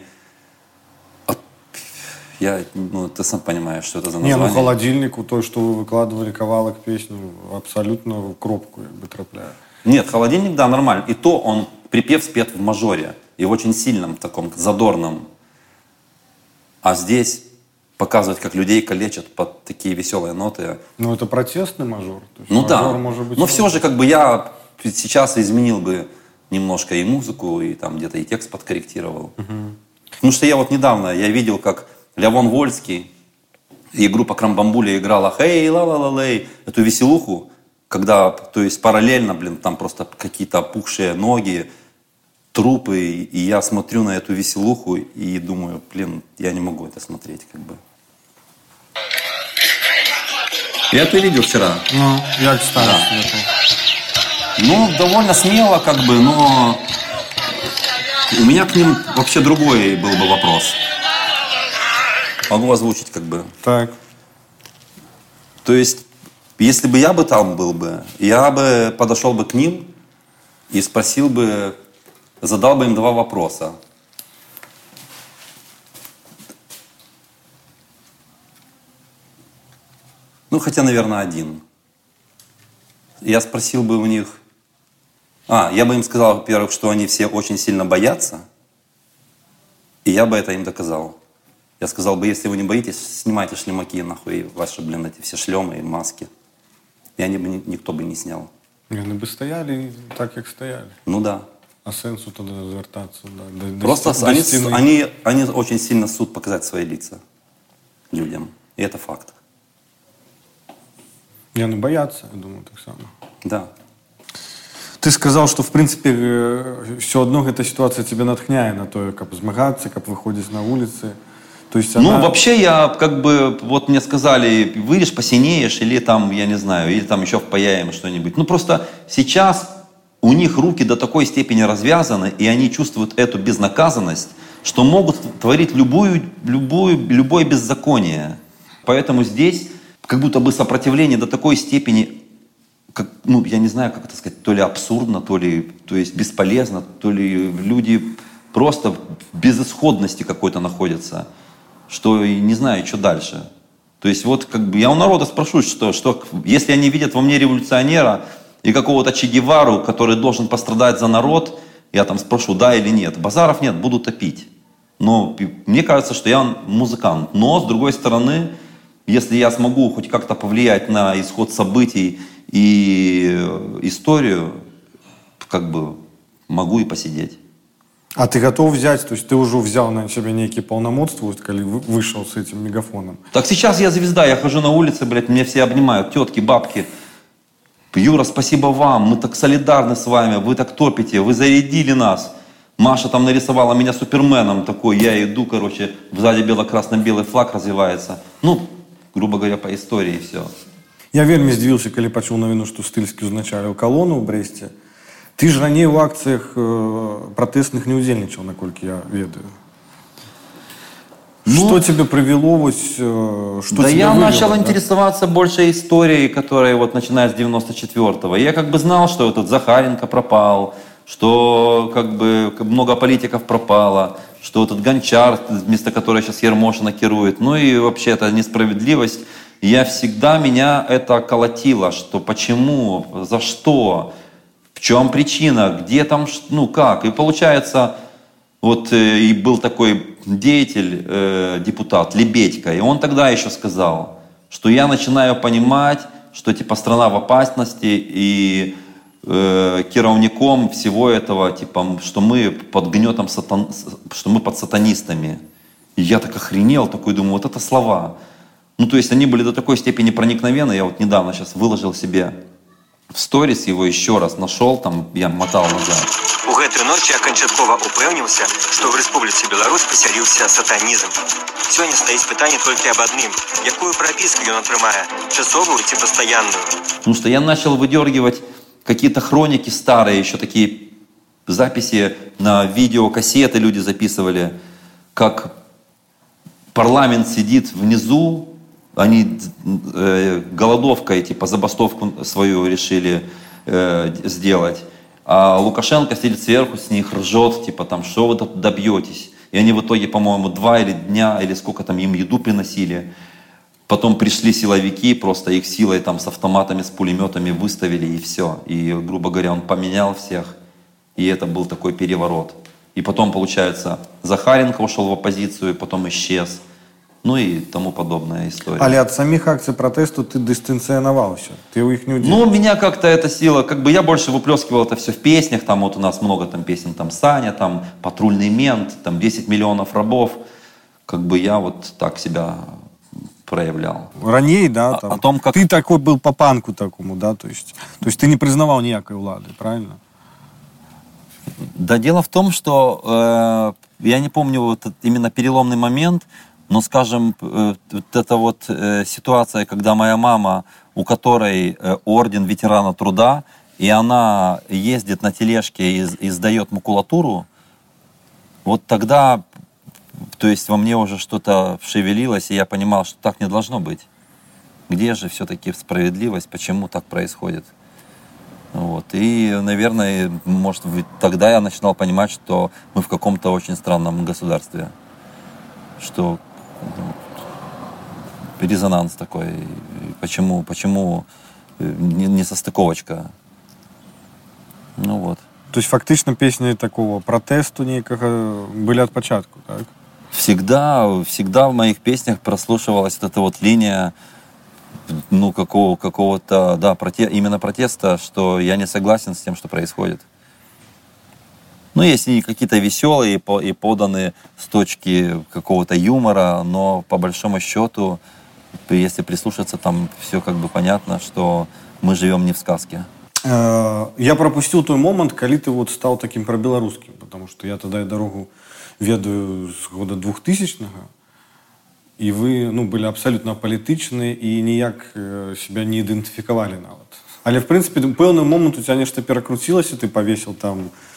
S7: Я, ну, ты сам понимаешь, что это за
S1: Не,
S7: название.
S1: ну холодильник, у той, что вы выкладывали кавалок песню, абсолютно в кропку как бы трапляет.
S7: Нет, холодильник, да, нормально. И то он припев спет в мажоре. И в очень сильном таком задорном. А здесь показывать, как людей калечат под такие веселые ноты.
S1: Ну, это протестный мажор.
S7: Ну
S1: мажор
S7: да.
S1: может быть
S7: Но все же, как бы я сейчас изменил бы немножко и музыку, и там где-то и текст подкорректировал. Потому что я вот недавно, я видел, как Лявон Вольский и группа Крамбамбуля играла «Хей, ла ла ла лей эту веселуху, когда, то есть параллельно, блин, там просто какие-то опухшие ноги, трупы, и я смотрю на эту веселуху и думаю, блин, я не могу это смотреть, как бы. Я это видел вчера.
S1: Ну, як ставишь
S7: Да. Ну, довольно смело, как бы, но у меня к ним вообще другой был бы вопрос. Могу озвучить, как бы.
S1: Так.
S7: То есть, если бы я бы там был бы, я бы подошел бы к ним и спросил бы, задал бы им два вопроса. Ну, хотя, наверное, один. Я спросил бы у них... А, я бы им сказал, во-первых, что они все очень сильно боятся, и я бы это им доказал. Я сказал бы, если вы не боитесь, снимайте шлемаки, нахуй, ваши, блин, эти все шлемы и маски. И они бы, ни- никто бы не снял.
S1: Не, ну бы стояли так, як стояли.
S7: Ну да.
S1: А сенсу тогда звертаться? Да, до-
S7: Просто
S1: до
S7: они, они, они очень сильно суд показать свои лица людям. И это факт.
S1: Не, ну боятся, я думаю, так само.
S7: Да.
S3: Ты сказал, что в принципе все одно эта ситуация тебя натхняе на то, как змагаться, как выходить на улицы. То есть
S7: Ну,
S3: она...
S7: вообще я как бы, вот мне сказали, выйдешь, посинеешь, или там, я не знаю, или там еще впаяем что-нибудь. Ну, просто сейчас у них руки до такой степени развязаны, и они чувствуют эту безнаказанность, что могут творить любую, любую, любое беззаконие. Поэтому здесь как будто бы сопротивление до такой степени, как, ну, я не знаю, как это сказать, то ли абсурдно, то ли то есть бесполезно, то ли люди просто в безысходности какой-то находятся, что и не знаю, что дальше. То есть вот как бы я у народа спрошу, что, что если они видят во мне революционера и какого-то Че Гевару, который должен пострадать за народ, я там спрошу, да или нет. Базаров нет, буду топить. Но мне кажется, что я музыкант. Но, с другой стороны, если я смогу хоть как-то повлиять на исход событий и э, историю, как бы могу и посидеть.
S3: А ты готов взять, то есть ты уже взял на себя некие полномочия, вот, когда вы- вышел с этим мегафоном.
S7: Так сейчас я звезда, я хожу на улице, блядь, меня все обнимают, тетки, бабки. Юра, спасибо вам, мы так солидарны с вами, вы так топите, вы зарядили нас. Маша там нарисовала меня суперменом такой, я иду, короче, сзади бело-красно-белый флаг развивается. Ну, грубо говоря, по истории все.
S3: Я вельмі здзівіўся калі пачуў навіну што стыльскі ўзначаліў калону ў брэсце ты ж раней у акцыях э, пратэсных не ўдзельнічаў наколькі я ведаю что тебе привело вот э, что
S7: да
S3: тебя
S7: я
S3: вывело,
S7: начал
S3: да?
S7: интересоваться больше историей, которая вот начиная с 94-го. Я как бы знал, что этот Захаренко пропал, что как бы как много политиков пропало, что этот Гончар, вместо которого сейчас Ермошина керует. Ну и вообще это несправедливость. Я всегда меня это колотило, что почему, за что, в чем причина, где там, ну как. И получается, вот э, и был такой деятель, э, депутат Лебедько, и он тогда еще сказал, что я начинаю понимать, что типа страна в опасности, и э, кировником всего этого, типа, что мы под гнетом сатан, что мы под сатанистами. И я так охренел, такой думаю, вот это слова. Ну, то есть они были до такой степени проникновенны, я вот недавно сейчас выложил себе в сторис его еще раз нашел, там я мотал назад.
S11: У гэтай ночі я канчаткова упэўніўся, што ў Рэспубліцы Беларусь пасяліўся сатанізм. Сёння стаіць пытанне толькі аб адным. Якую прапіску ён атрымае? Часовую ці пастаянную?
S7: Потому что я начал выдергивать какие-то хроники старые, еще такие записи на видеокассеты люди записывали, как парламент сидит внизу, они э, голодовкой, типа забастовку свою решили э, сделать, а Лукашенко сидит сверху, с них ржет, типа там, что вы добьетесь? И они в итоге, по-моему, два или дня, или сколько там им еду приносили. Потом пришли силовики, просто их силой там с автоматами, с пулеметами выставили и все. И, грубо говоря, он поменял всех. И это был такой переворот. И потом, получается, Захаренко ушел в оппозицию, потом исчез. Ну и тому подобная история.
S3: але ад самих акцый протесту ты дыстанцыянаваўся ты ў іх не удзельнічаў.
S7: Ну, меня как-то эта сила, как бы я больше выплескивал это все в песнях, там вот у нас много там песен, там Саня, там Патрульный мент, там 10 миллионов рабов. Как бы я вот так себя проявлял.
S3: раней да
S7: О-
S3: там,
S7: о том, как-
S3: ты такой был по панку такому да то есть то есть ты не признавал ніякай улады правильно
S7: Да дело в том, что э, я не помню вот этот именно переломный момент, но, скажем, э, вот эта вот э, ситуация, когда моя мама, у которой э, орден ветерана труда, и она ездит на тележке и, и сдает макулатуру, вот тогда, то есть во мне уже что-то шевелилось, и я понимал, что так не должно быть. Где же все-таки справедливость, почему так происходит? Вот. И, наверное, может, тогда я начинал понимать, что мы в каком-то очень странном государстве. Что ну, резонанс такой. Почему, почему э, не, не состыковочка? Ну вот.
S3: то есть фактычна песні такого протесту нейкага былі ад пачатку так
S7: Всегда, всегда в моих песнях прослушивалась вот эта вот линия ну, какого, какого-то, да, проте, именно протеста, что я не согласен с тем, что происходит. Ну, есть и какие-то веселые и, по- и поданы с точки какого-то юмора, но по большому счету, если прислушаться, там все как бы понятно, что мы живем не в сказке.
S3: Э, я пропустил той момент, калі ты вот стал таким пробеларускім потому что я тогда и дорогу ведаю з года 2000 і вы ну былі абсолютно палітычныя і ніяк э, себя не ідэнтыфікавалі нават але в прынцыпе пэўны момант у тебя нешта перакруцілася ты повесил там э,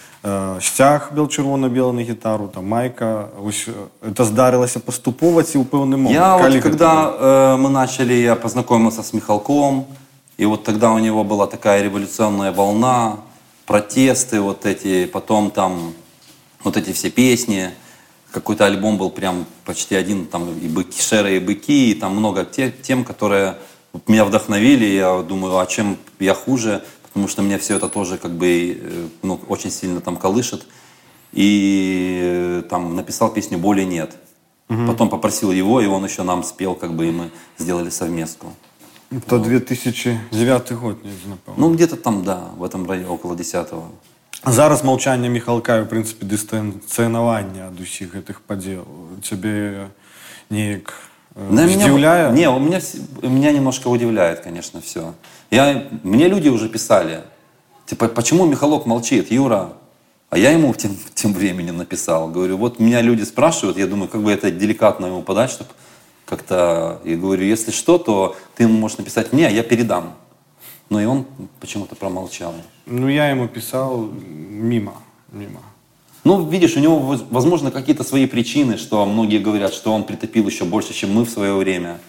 S3: сцяг бел чырвона-белы на гітару там майка ось, э, это здарылася паступова ці ў пэўны момент
S7: Я вот,
S3: Калі гэта
S7: когда
S3: было?
S7: э, мы начали, я познакомился с Михалком, и вот тогда у него была такая революционная волна, протесты вот эти, потом там вот эти все песни, какой-то альбом был прям почти один, там и быки, Шера, и быки, и там много те- тем, которые вот меня вдохновили, я думаю, а чем я хуже, потому что меня все это тоже как бы э, ну, очень сильно там колышет, и э, там написал песню «Боли нет».
S3: Мгм.
S7: Потом попросил его, и он еще нам спел, как бы, и мы сделали совместку.
S3: то 2009 год не напэўна
S7: Ну, где-то там, да, в этом районе, около 10-го.
S3: Зараз маўчанне Михалка і, ў прынцыпе дыстанцыянаванне ад усіх гэтых падзел цябе неяк э,
S7: Да, меня-
S3: здзіўляе
S7: Не, у меня, вс- меня немножко удивляет, конечно, все. я, мне люди уже писали, типа, почему Михалок молчит, Юра? А я ему тем, тем временем написал. Говорю, вот меня люди спрашивают, я думаю, как бы это деликатно ему подать, чтобы как-то... И говорю, если что, то ты ему можешь написать мне, а я передам. Но и он почему-то промолчал.
S3: Ну я ему писал мимо мимо
S7: Ну, видишь, у него, воз- возможно, какие-то свои причины, что многие говорят, что он притопил еще больше, чем мы в свое время.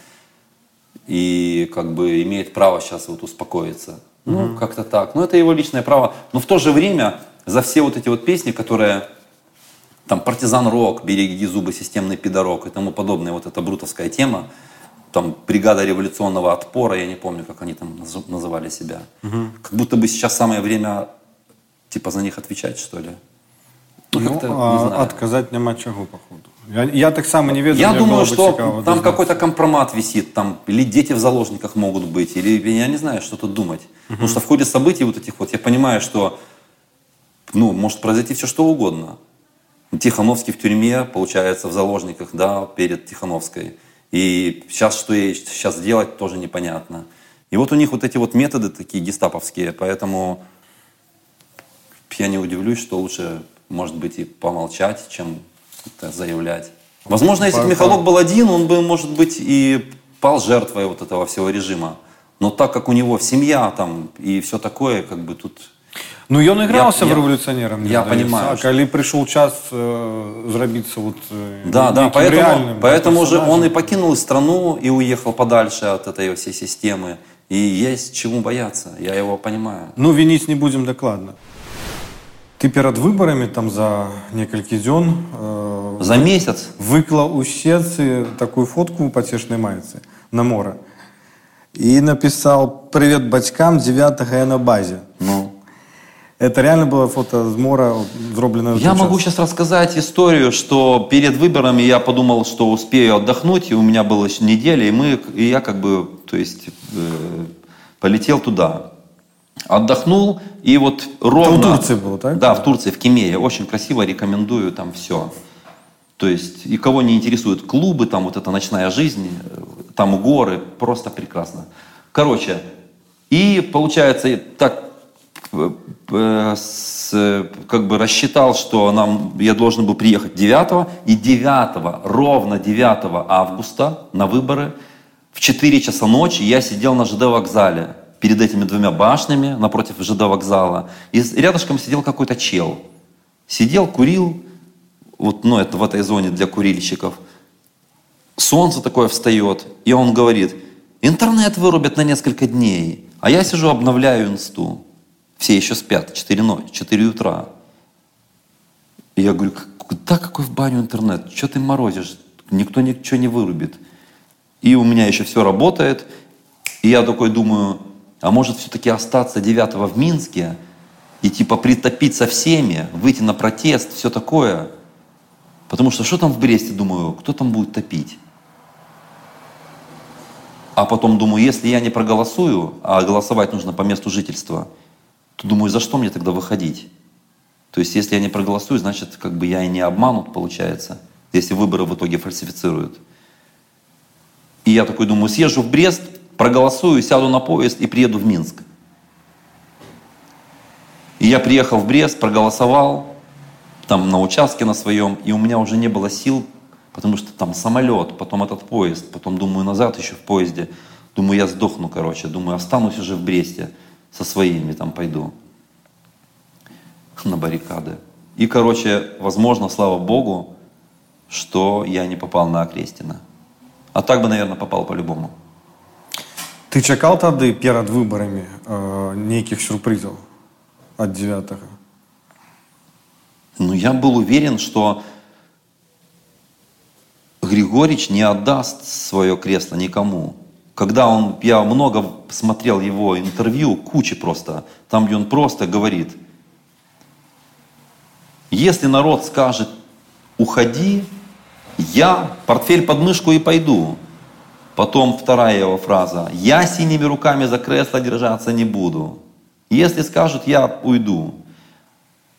S7: И как бы имеет право сейчас вот успокоиться. Ну,
S3: Мгм.
S7: как-то так. Ну, это его личное право. Но в то же время за все вот эти вот песни, которые там партизан рок, береги зубы, системный пидорок и тому подобное, вот эта брутовская тема, там бригада революционного отпора, я не помню, как они там наз- называли себя. Как будто бы сейчас самое время типа за них отвечать, что ли. Ну,
S3: ну, а, адказаць няма чаго походу я, я таксама не ведаю
S7: Я думаю, что
S3: цікава
S7: там какой-то компромат висит, там, или дети в заложниках могут быть, или я не знаю, что тут думать. Потому что в ходе событий вот этих вот я понимаю, что ну, может произойти все что угодно. Тихановский в тюрьме, получается, в заложниках, да, перед Тихановской. И сейчас что ей сейчас делать, тоже непонятно. И вот у них вот эти вот методы такие гестаповские, поэтому я не удивлюсь, что лучше, может быть, и помолчать, чем это заявлять. Возможно, если бы
S3: По-
S7: Михалок был один, он бы, может быть, и пал жертвой вот этого всего режима. Но так как у него семья там и все такое, как бы тут...
S3: Ну ён іграўся
S7: Я-
S3: в рэвалюцыянерам
S7: я понимаю,
S3: а
S7: что-
S3: калі прыйшоў час э, зрабіцца вот э,
S7: Да, да,
S3: неким
S7: поэтому,
S3: реальным
S7: поэтому же
S3: персонажем.
S7: он и покинул страну и уехал подальше от этой всей системы. И есть чему бояться, я его понимаю.
S3: Ну вініць не будзем дакладна ты перад выбарамі там за некалькі дзён э,
S7: За месяц
S3: выклаў у сетцы такую фотку у пацешнай майцы на мора і напісаў привет бацькам 9 я на базе
S7: ну
S3: это реально было фото з мора вот, зроблена
S7: Я могу сейчас рассказать историю, что перед выборами я подумал, что успею отдохнуть, и у меня была еще неделя, и, мы, и я как бы, то есть, э, полетел туда. Отдохнул, и вот ровно...
S3: в Турции было, так?
S7: Да, в Турции, в Кемее. Очень красиво, рекомендую, там все. То есть, и кого не интересуют клубы, там вот эта ночная жизнь, э, там горы, просто прекрасно. Короче, и получается, так э, э, с- как бы рассчитал, что нам, я должен был приехать 9 и 9, ровно 9 августа на выборы в 4 часа ночи я сидел на ЖД вокзале перед этими двумя башнями напротив ЖД вокзала. И рядышком сидел какой-то чел. Сидел, курил, вот, ну, это в этой зоне для курильщиков. Солнце такое встает, и он говорит, интернет вырубят на несколько дней. А я сижу, обновляю инсту. Все еще спят, 4, ночи, 4 утра. И я говорю, «Как- куда какой в баню интернет? Что ты морозишь? Никто ничего не вырубит. И у меня еще все работает. И я такой думаю, а может все-таки остаться 9 в Минске и типа притопить со всеми, выйти на протест, все такое. Потому что что там в Бресте, думаю, кто там будет топить? А потом думаю, если я не проголосую, а голосовать нужно по месту жительства, то думаю, за что мне тогда выходить? То есть, если я не проголосую, значит, как бы я и не обманут, получается, если выборы в итоге фальсифицируют. И я такой думаю, съезжу в Брест, проголосую, сяду на поезд и приеду в Минск. И я приехал в Брест, проголосовал, там на участке на своем, и у меня уже не было сил, потому что там самолет, потом этот поезд, потом думаю назад еще в поезде, думаю я сдохну, короче, думаю останусь уже в Бресте со своими там пойду на баррикады. И, короче, возможно, слава Богу, что я не попал на Окрестина. А так бы, наверное, попал по-любому.
S1: Ты чакал тады перад выбарамі э, нейкіх сюрпрызаў ад 9
S7: Ну, я был уверен, что Григорич не отдаст свое кресло никому. Когда он, я много смотрел его интервью, кучи просто, там, где он просто говорит, если народ скажет, уходи, я портфель под мышку и пойду. Потом вторая его фраза, я синими руками за кресло держаться не буду. Если скажут, я уйду.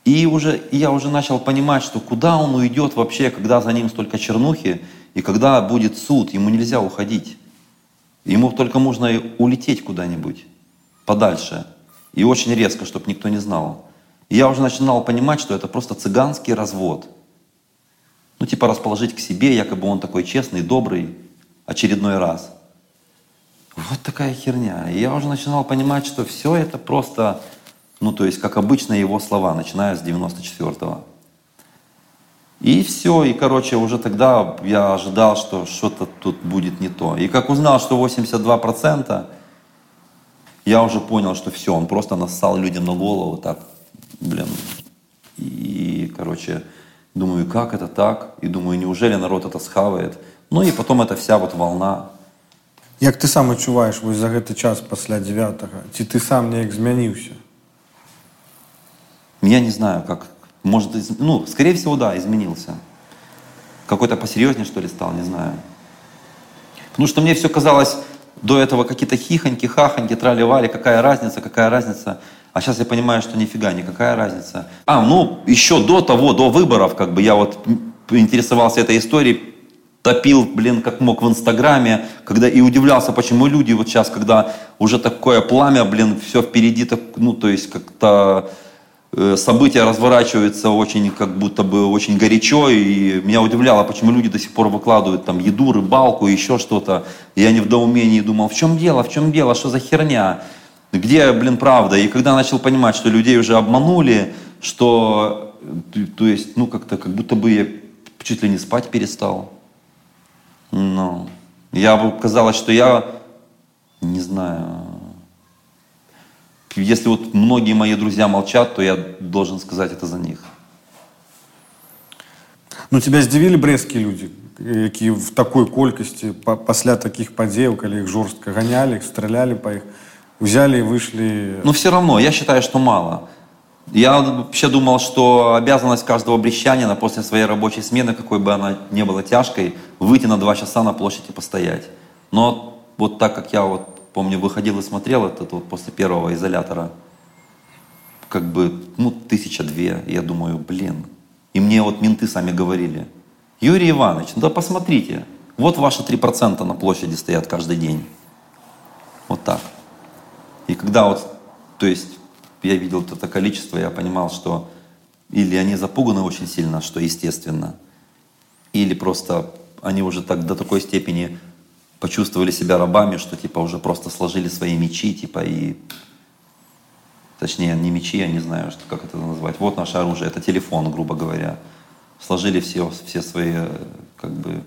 S7: И уже, я уже начал понимать, что куда он уйдет вообще, когда за ним столько чернухи, и когда будет суд, ему нельзя уходить. Ему только можно улететь куда-нибудь подальше. И очень резко, чтобы никто не знал. И я уже начинал понимать, что это просто цыганский развод. Ну, типа расположить к себе, якобы он такой честный, добрый, очередной раз. Вот такая херня. И я уже начинал понимать, что все это просто, ну, то есть, как обычно его слова, начиная с 94-го. И все, и, короче, уже тогда я ожидал, что что-то тут будет не то. И как узнал, что 82%, я уже понял, что все, он просто нассал людям на голову так, блин. И, короче, думаю, как это так? И думаю, неужели народ это схавает? Ну и потом эта вся вот волна.
S1: Як ты сам адчуваеш вось за гэты час пасля 9 ці ты сам неяк змяніўся
S7: Я не знаю, как, может, из- ну, скорее всего, да, изменился. Какой-то посерьезнее, что ли, стал, не знаю. Потому что мне все казалось до этого какие-то хихоньки, хахоньки, трали-вали, какая разница, какая разница. А сейчас я понимаю, что нифига, никакая разница. А, ну, еще до того, до выборов, как бы я вот интересовался этой историей, топил, блин, как мог в Инстаграме, когда и удивлялся, почему люди вот сейчас, когда уже такое пламя, блин, все впереди, так, ну, то есть как-то э, события разворачиваются очень, как будто бы очень горячо, и меня удивляло, почему люди до сих пор выкладывают там еду, рыбалку, еще что-то. Я не в доумении думал, в чем дело, в чем дело, что за херня, где, блин, правда. И когда начал понимать, что людей уже обманули, что, э, то есть, ну, как-то, как будто бы я чуть ли не спать перестал. Ну, я бы казалось, что я, не знаю, если вот многие мои друзья молчат, то я должен сказать это за них.
S1: Ну тебя здзівілі брэсцкія людзі якія в такой колькасці па- пасля такіх падзеяў калі іх жорстка ганялі іх стралялі па іх узялі і выйшлі
S7: Но все равно, я считаю, что мало. Я вообще думал, что обязанность каждого брещанина после своей рабочей смены, какой бы она ни была тяжкой, выйти на два часа на площадь и постоять. Но вот так как я вот, помню, выходил и смотрел этот вот после первого изолятора, как бы, ну, тысяча две, я думаю, блин. И мне вот менты сами говорили, Юрий Иванович, ну да посмотрите, вот ваши 3% на площади стоят каждый день. Вот так. И когда вот, то есть я видел это количество, я понимал, что или они запуганы очень сильно, что естественно, или просто они уже так до такой степени почувствовали себя рабами, что типа уже просто сложили свои мечи, типа и точнее не мечи, я не знаю, что, как это назвать. Вот наше оружие, это телефон, грубо говоря. Сложили все, все свои, как бы,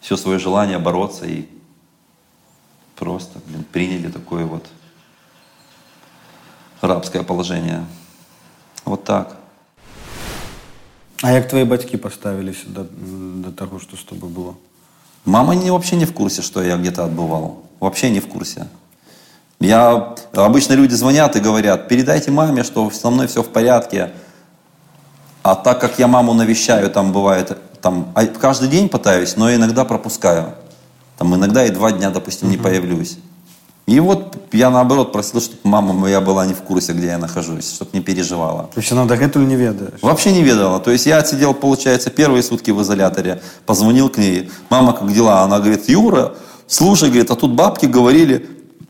S7: все свое желание бороться и просто, блин, приняли такое вот рабское положение. Вот так.
S1: А як твои бацькі паставіліся да, да таго што з тобой было
S7: Мама не, вообще не в курсе, что я где-то отбывал. Вообще не в курсе. Я, обычно люди звонят и говорят, передайте маме, что со мной все в порядке. А так как я маму навещаю, там бывает, там, а каждый день пытаюсь, но иногда пропускаю. Там иногда и два дня, допустим, не появлюсь. И вот я наоборот просил, чтобы мама моя была не в курсе, где я нахожусь, чтобы не переживала.
S1: То есть она дагэтуль не ведаеш
S7: Вообще не ведала. То есть я отсидел, получается, первые сутки в изоляторе, позвонил к ней. Мама, как дела? Она говорит, Юра, слушай, говорит, а тут бабки говорили,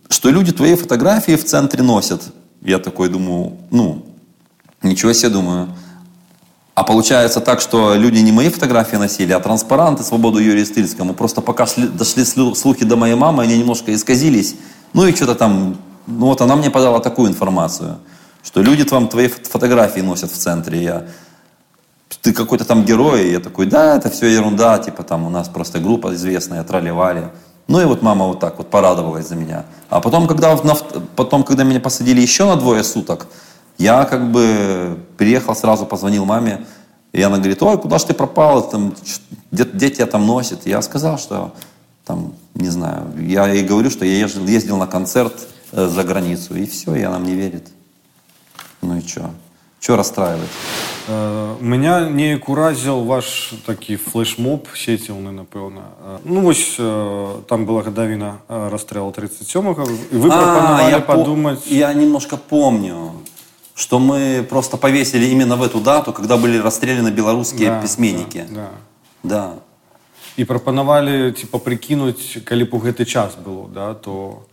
S7: что люди твои фотографии в центре носят. Я такой думаю, ну, Ничего себе, думаю. А получается так, что люди не мои фотографии носили, а транспаранты «Свободу Юрию Стыльскому». Просто пока шли, дошли слу- слухи до моей мамы, они немножко исказились. Ну и что-то там... Ну вот она мне подала такую информацию, что люди там твои фот- фотографии носят в центре. Я, ты какой-то там герой. И я такой, да, это все ерунда. Типа там у нас просто группа известная, тролливали. Ну и вот мама вот так вот порадовалась за меня. А потом, когда, на потом, когда меня посадили еще на двое суток, я как бы приехал сразу, позвонил маме, и она говорит, ой, куда ж ты пропал, там, где, где тебя там носит? Я сказал, что там, не знаю, я ей говорю, что я ездил, ездил на концерт э, за границу, и все, и она мне верит. Ну и что? Что расстраивать?
S3: Е, Меня неяк уразіў ваш такі флешмоб сеціўны напэўна Е, ну вось е, там была гадавіна е, расстрэлу 37-го і вы
S7: А,
S3: прапанавалі
S7: я, по-
S3: падумаць
S7: я немножко помню, что мы просто повесили именно в эту дату, когда были расстреляны белорусские
S3: Да,
S7: письменники.
S3: да,
S7: Да.
S3: і прапанавалі типа прыкінуць калі б у гэты час было да то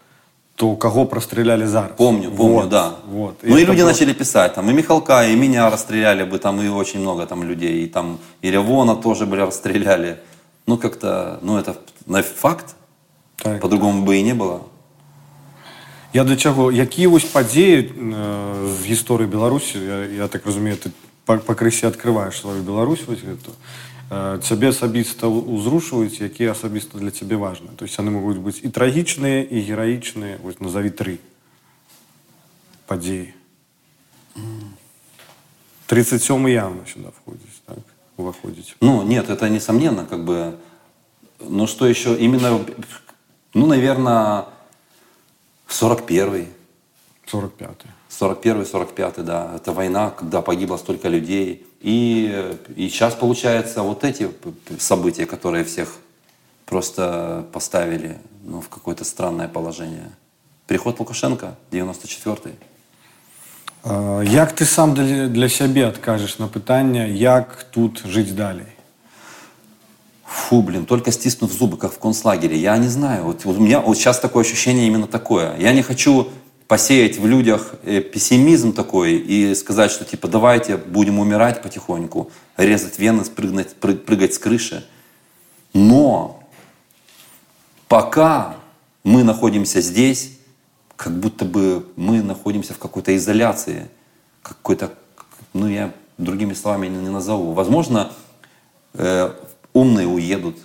S3: то каго прастралялі зараз
S7: Помню, помню,
S3: Вот,
S7: да.
S3: вот.
S7: Ну и
S3: это
S7: люди
S3: было-
S7: начали писать, там и Михалка, и меня расстреляли бы, там и очень много там людей, и там и Левона тоже бы расстреляли. Ну как-то, ну это на- факт,
S3: Так.
S7: по-другому бы и не было.
S3: Я для чаго якія вось падзеі э, з гісторыі беларусі я, я так разумею ты па- пакрысе адкрываеш сваю Беларусь вось гэту э, цябе асабіста ў- узрушваюць якія асабіста для цябе важныя то есть яны могуць быць і трагічныя і гераічныя вось назаві тры падзеі 37 явно сюда входзіць так уваходзіць
S7: Ну нет, это несомненно, как бы, но что еще, именно, ну, наверное, 41-й.
S3: 45
S7: 41 45 да. Это война, когда погибло столько людей. И, и сейчас, получается, вот эти события, которые всех просто поставили ну, в какое-то странное положение. Приход Лукашенко, 94-й.
S3: Э, Як ты сам для, для сябе адкажаш на пытанне як тут жыць далей
S7: Фу, блин, только стиснув зубы, как в концлагере. Я не знаю. Вот, вот у меня вот сейчас такое ощущение именно такое. Я не хочу посеять в людях э, пессимизм такой и сказать, что типа давайте будем умирать потихоньку, резать вены, спрыгнуть, пры- прыгать с крыши. Но пока мы находимся здесь, как будто бы мы находимся в какой-то изоляции, какой-то, ну я другими словами не, назову. Возможно, э, умные уедут,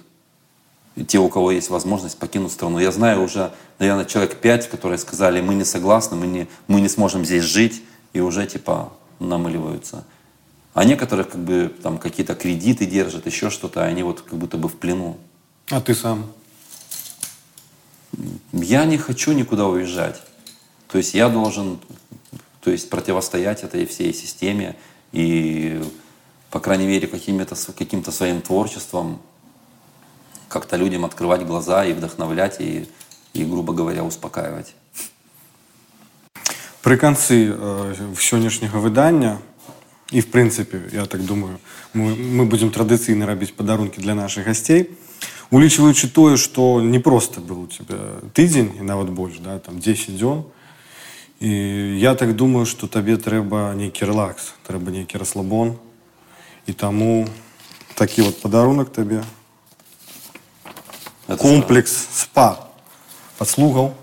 S7: те, у кого есть возможность, покинут страну. Я знаю уже, наверное, человек пять, которые сказали, мы не согласны, мы не, мы не сможем здесь жить, и уже типа намыливаются. А некоторых как бы там какие-то кредиты держат, еще что-то, а они вот как будто бы в плену.
S3: а ты сам
S7: Я не хочу никуда уезжать. То есть я должен то есть противостоять этой всей системе и, по крайней мере, каким-то, каким-то своим творчеством как-то людям открывать глаза и вдохновлять, и, и грубо говоря, успокаивать.
S3: Пры канцы э, сённяшняга выдання і в прынцыпе я так думаю мы, мы будзем традыцыйна рабіць падарункі для нашых гасцей улічваючы тое што не проста быў у тебя тыдзень і нават больш да, там 10 дзён і я так думаю што табе трэба нейкі релакс трэба нейкі расслабон і таму такі вот падарунак табе
S7: Это
S3: комплекс спа падслугаў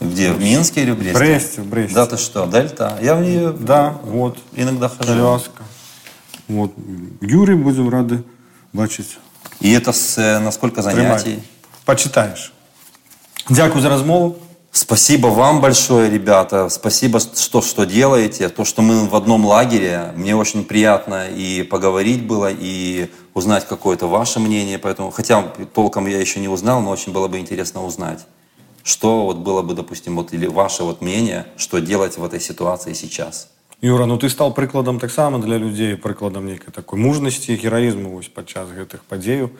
S7: Где? В Минске или в Бресте?
S3: Бресте, в Бресте.
S7: Да ты что, Дельта? Я в нее
S3: Да, вот.
S7: иногда хожу.
S3: Коляска. Вот. Юрий будем рады бачить.
S7: И это с, э, на сколько занятий?
S3: Почитаешь. Дякую за размову.
S7: Спасибо вам большое, ребята. Спасибо, что, что делаете. То, что мы в одном лагере. Мне очень приятно и поговорить было, и узнать какое-то ваше мнение. Поэтому, хотя толком я еще не узнал, но очень было бы интересно узнать. Что вот было бы, допустим, вот, или ваше вот мнение, что делать в этой ситуации сейчас.
S3: Юра, ну ты стал прыкладам таксама для людзей, прыкладам нейкай такой мужнасці, гераізму вось падчас гэтых падзеяў.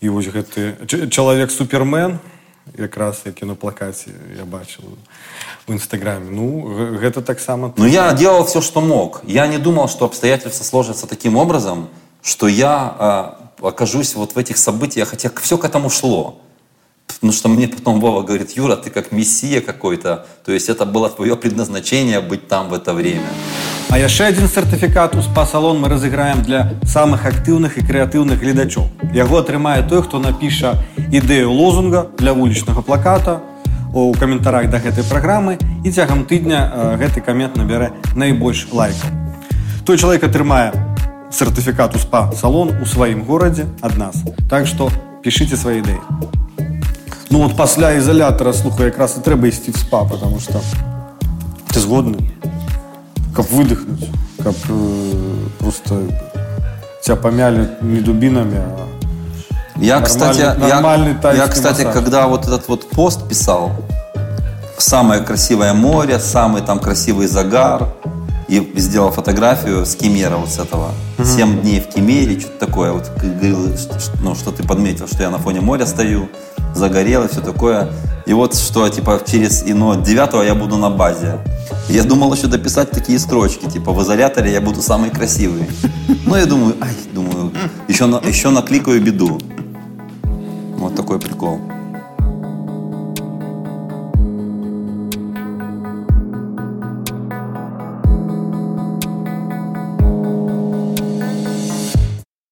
S3: І вось гэты ч- чалавек супермен, якраз які на плакаце я бачыў в інстаграме. Ну, г- гэта таксама
S7: Но я делал все, что мог. Я не думал, что обстоятельства сложатся таким образом, что я а, окажусь вот в этих событиях, хотя все к этому шло. Потому что мне потом Вова говорит, Юра, ты как мессия какой-то. То есть это было твое предназначение быть там в это время.
S3: А яшчэ адзін сертыфікат у спа-салон мы разыграем для самых актыўных і крэатыўных гледачоў. Яго атрымае той, хто напіша ідэю лозунга для вулічнага плаката у каментарах да гэтай праграмы і цягам тыдня э, гэты камент набярэ найбольш лайкаў. Той чалавек атрымае сертыфікат у спа-салон у сваім горадзе ад нас. Так што пішыце свае ідэі. Ну от пасля ізалятара слухай якраз і трэба ісці в спа, потому что ты згодны каб выдохнуть, каб э, просто тебя помяли не дубинами, а
S7: Я,
S3: нормальный,
S7: кстати, я,
S3: нормальный
S7: я,
S3: тайский
S7: кстати,
S3: массаж.
S7: когда вот этот вот пост писал, самое красивое море, самый там красивый загар, и сделал фотографию с Кемера вот с этого. Семь дней в Кемере, что-то такое. Вот как говорил, что, что- ну, что ты подметил, что я на фоне моря стою, загорел и все такое. И вот что, типа, через, и, ну, 9 я буду на базе. Я думал еще дописать такие строчки, типа, в изоляторе я буду самый красивый. Ну, я думаю, ай, думаю, еще, на, еще накликаю беду. Вот такой прикол.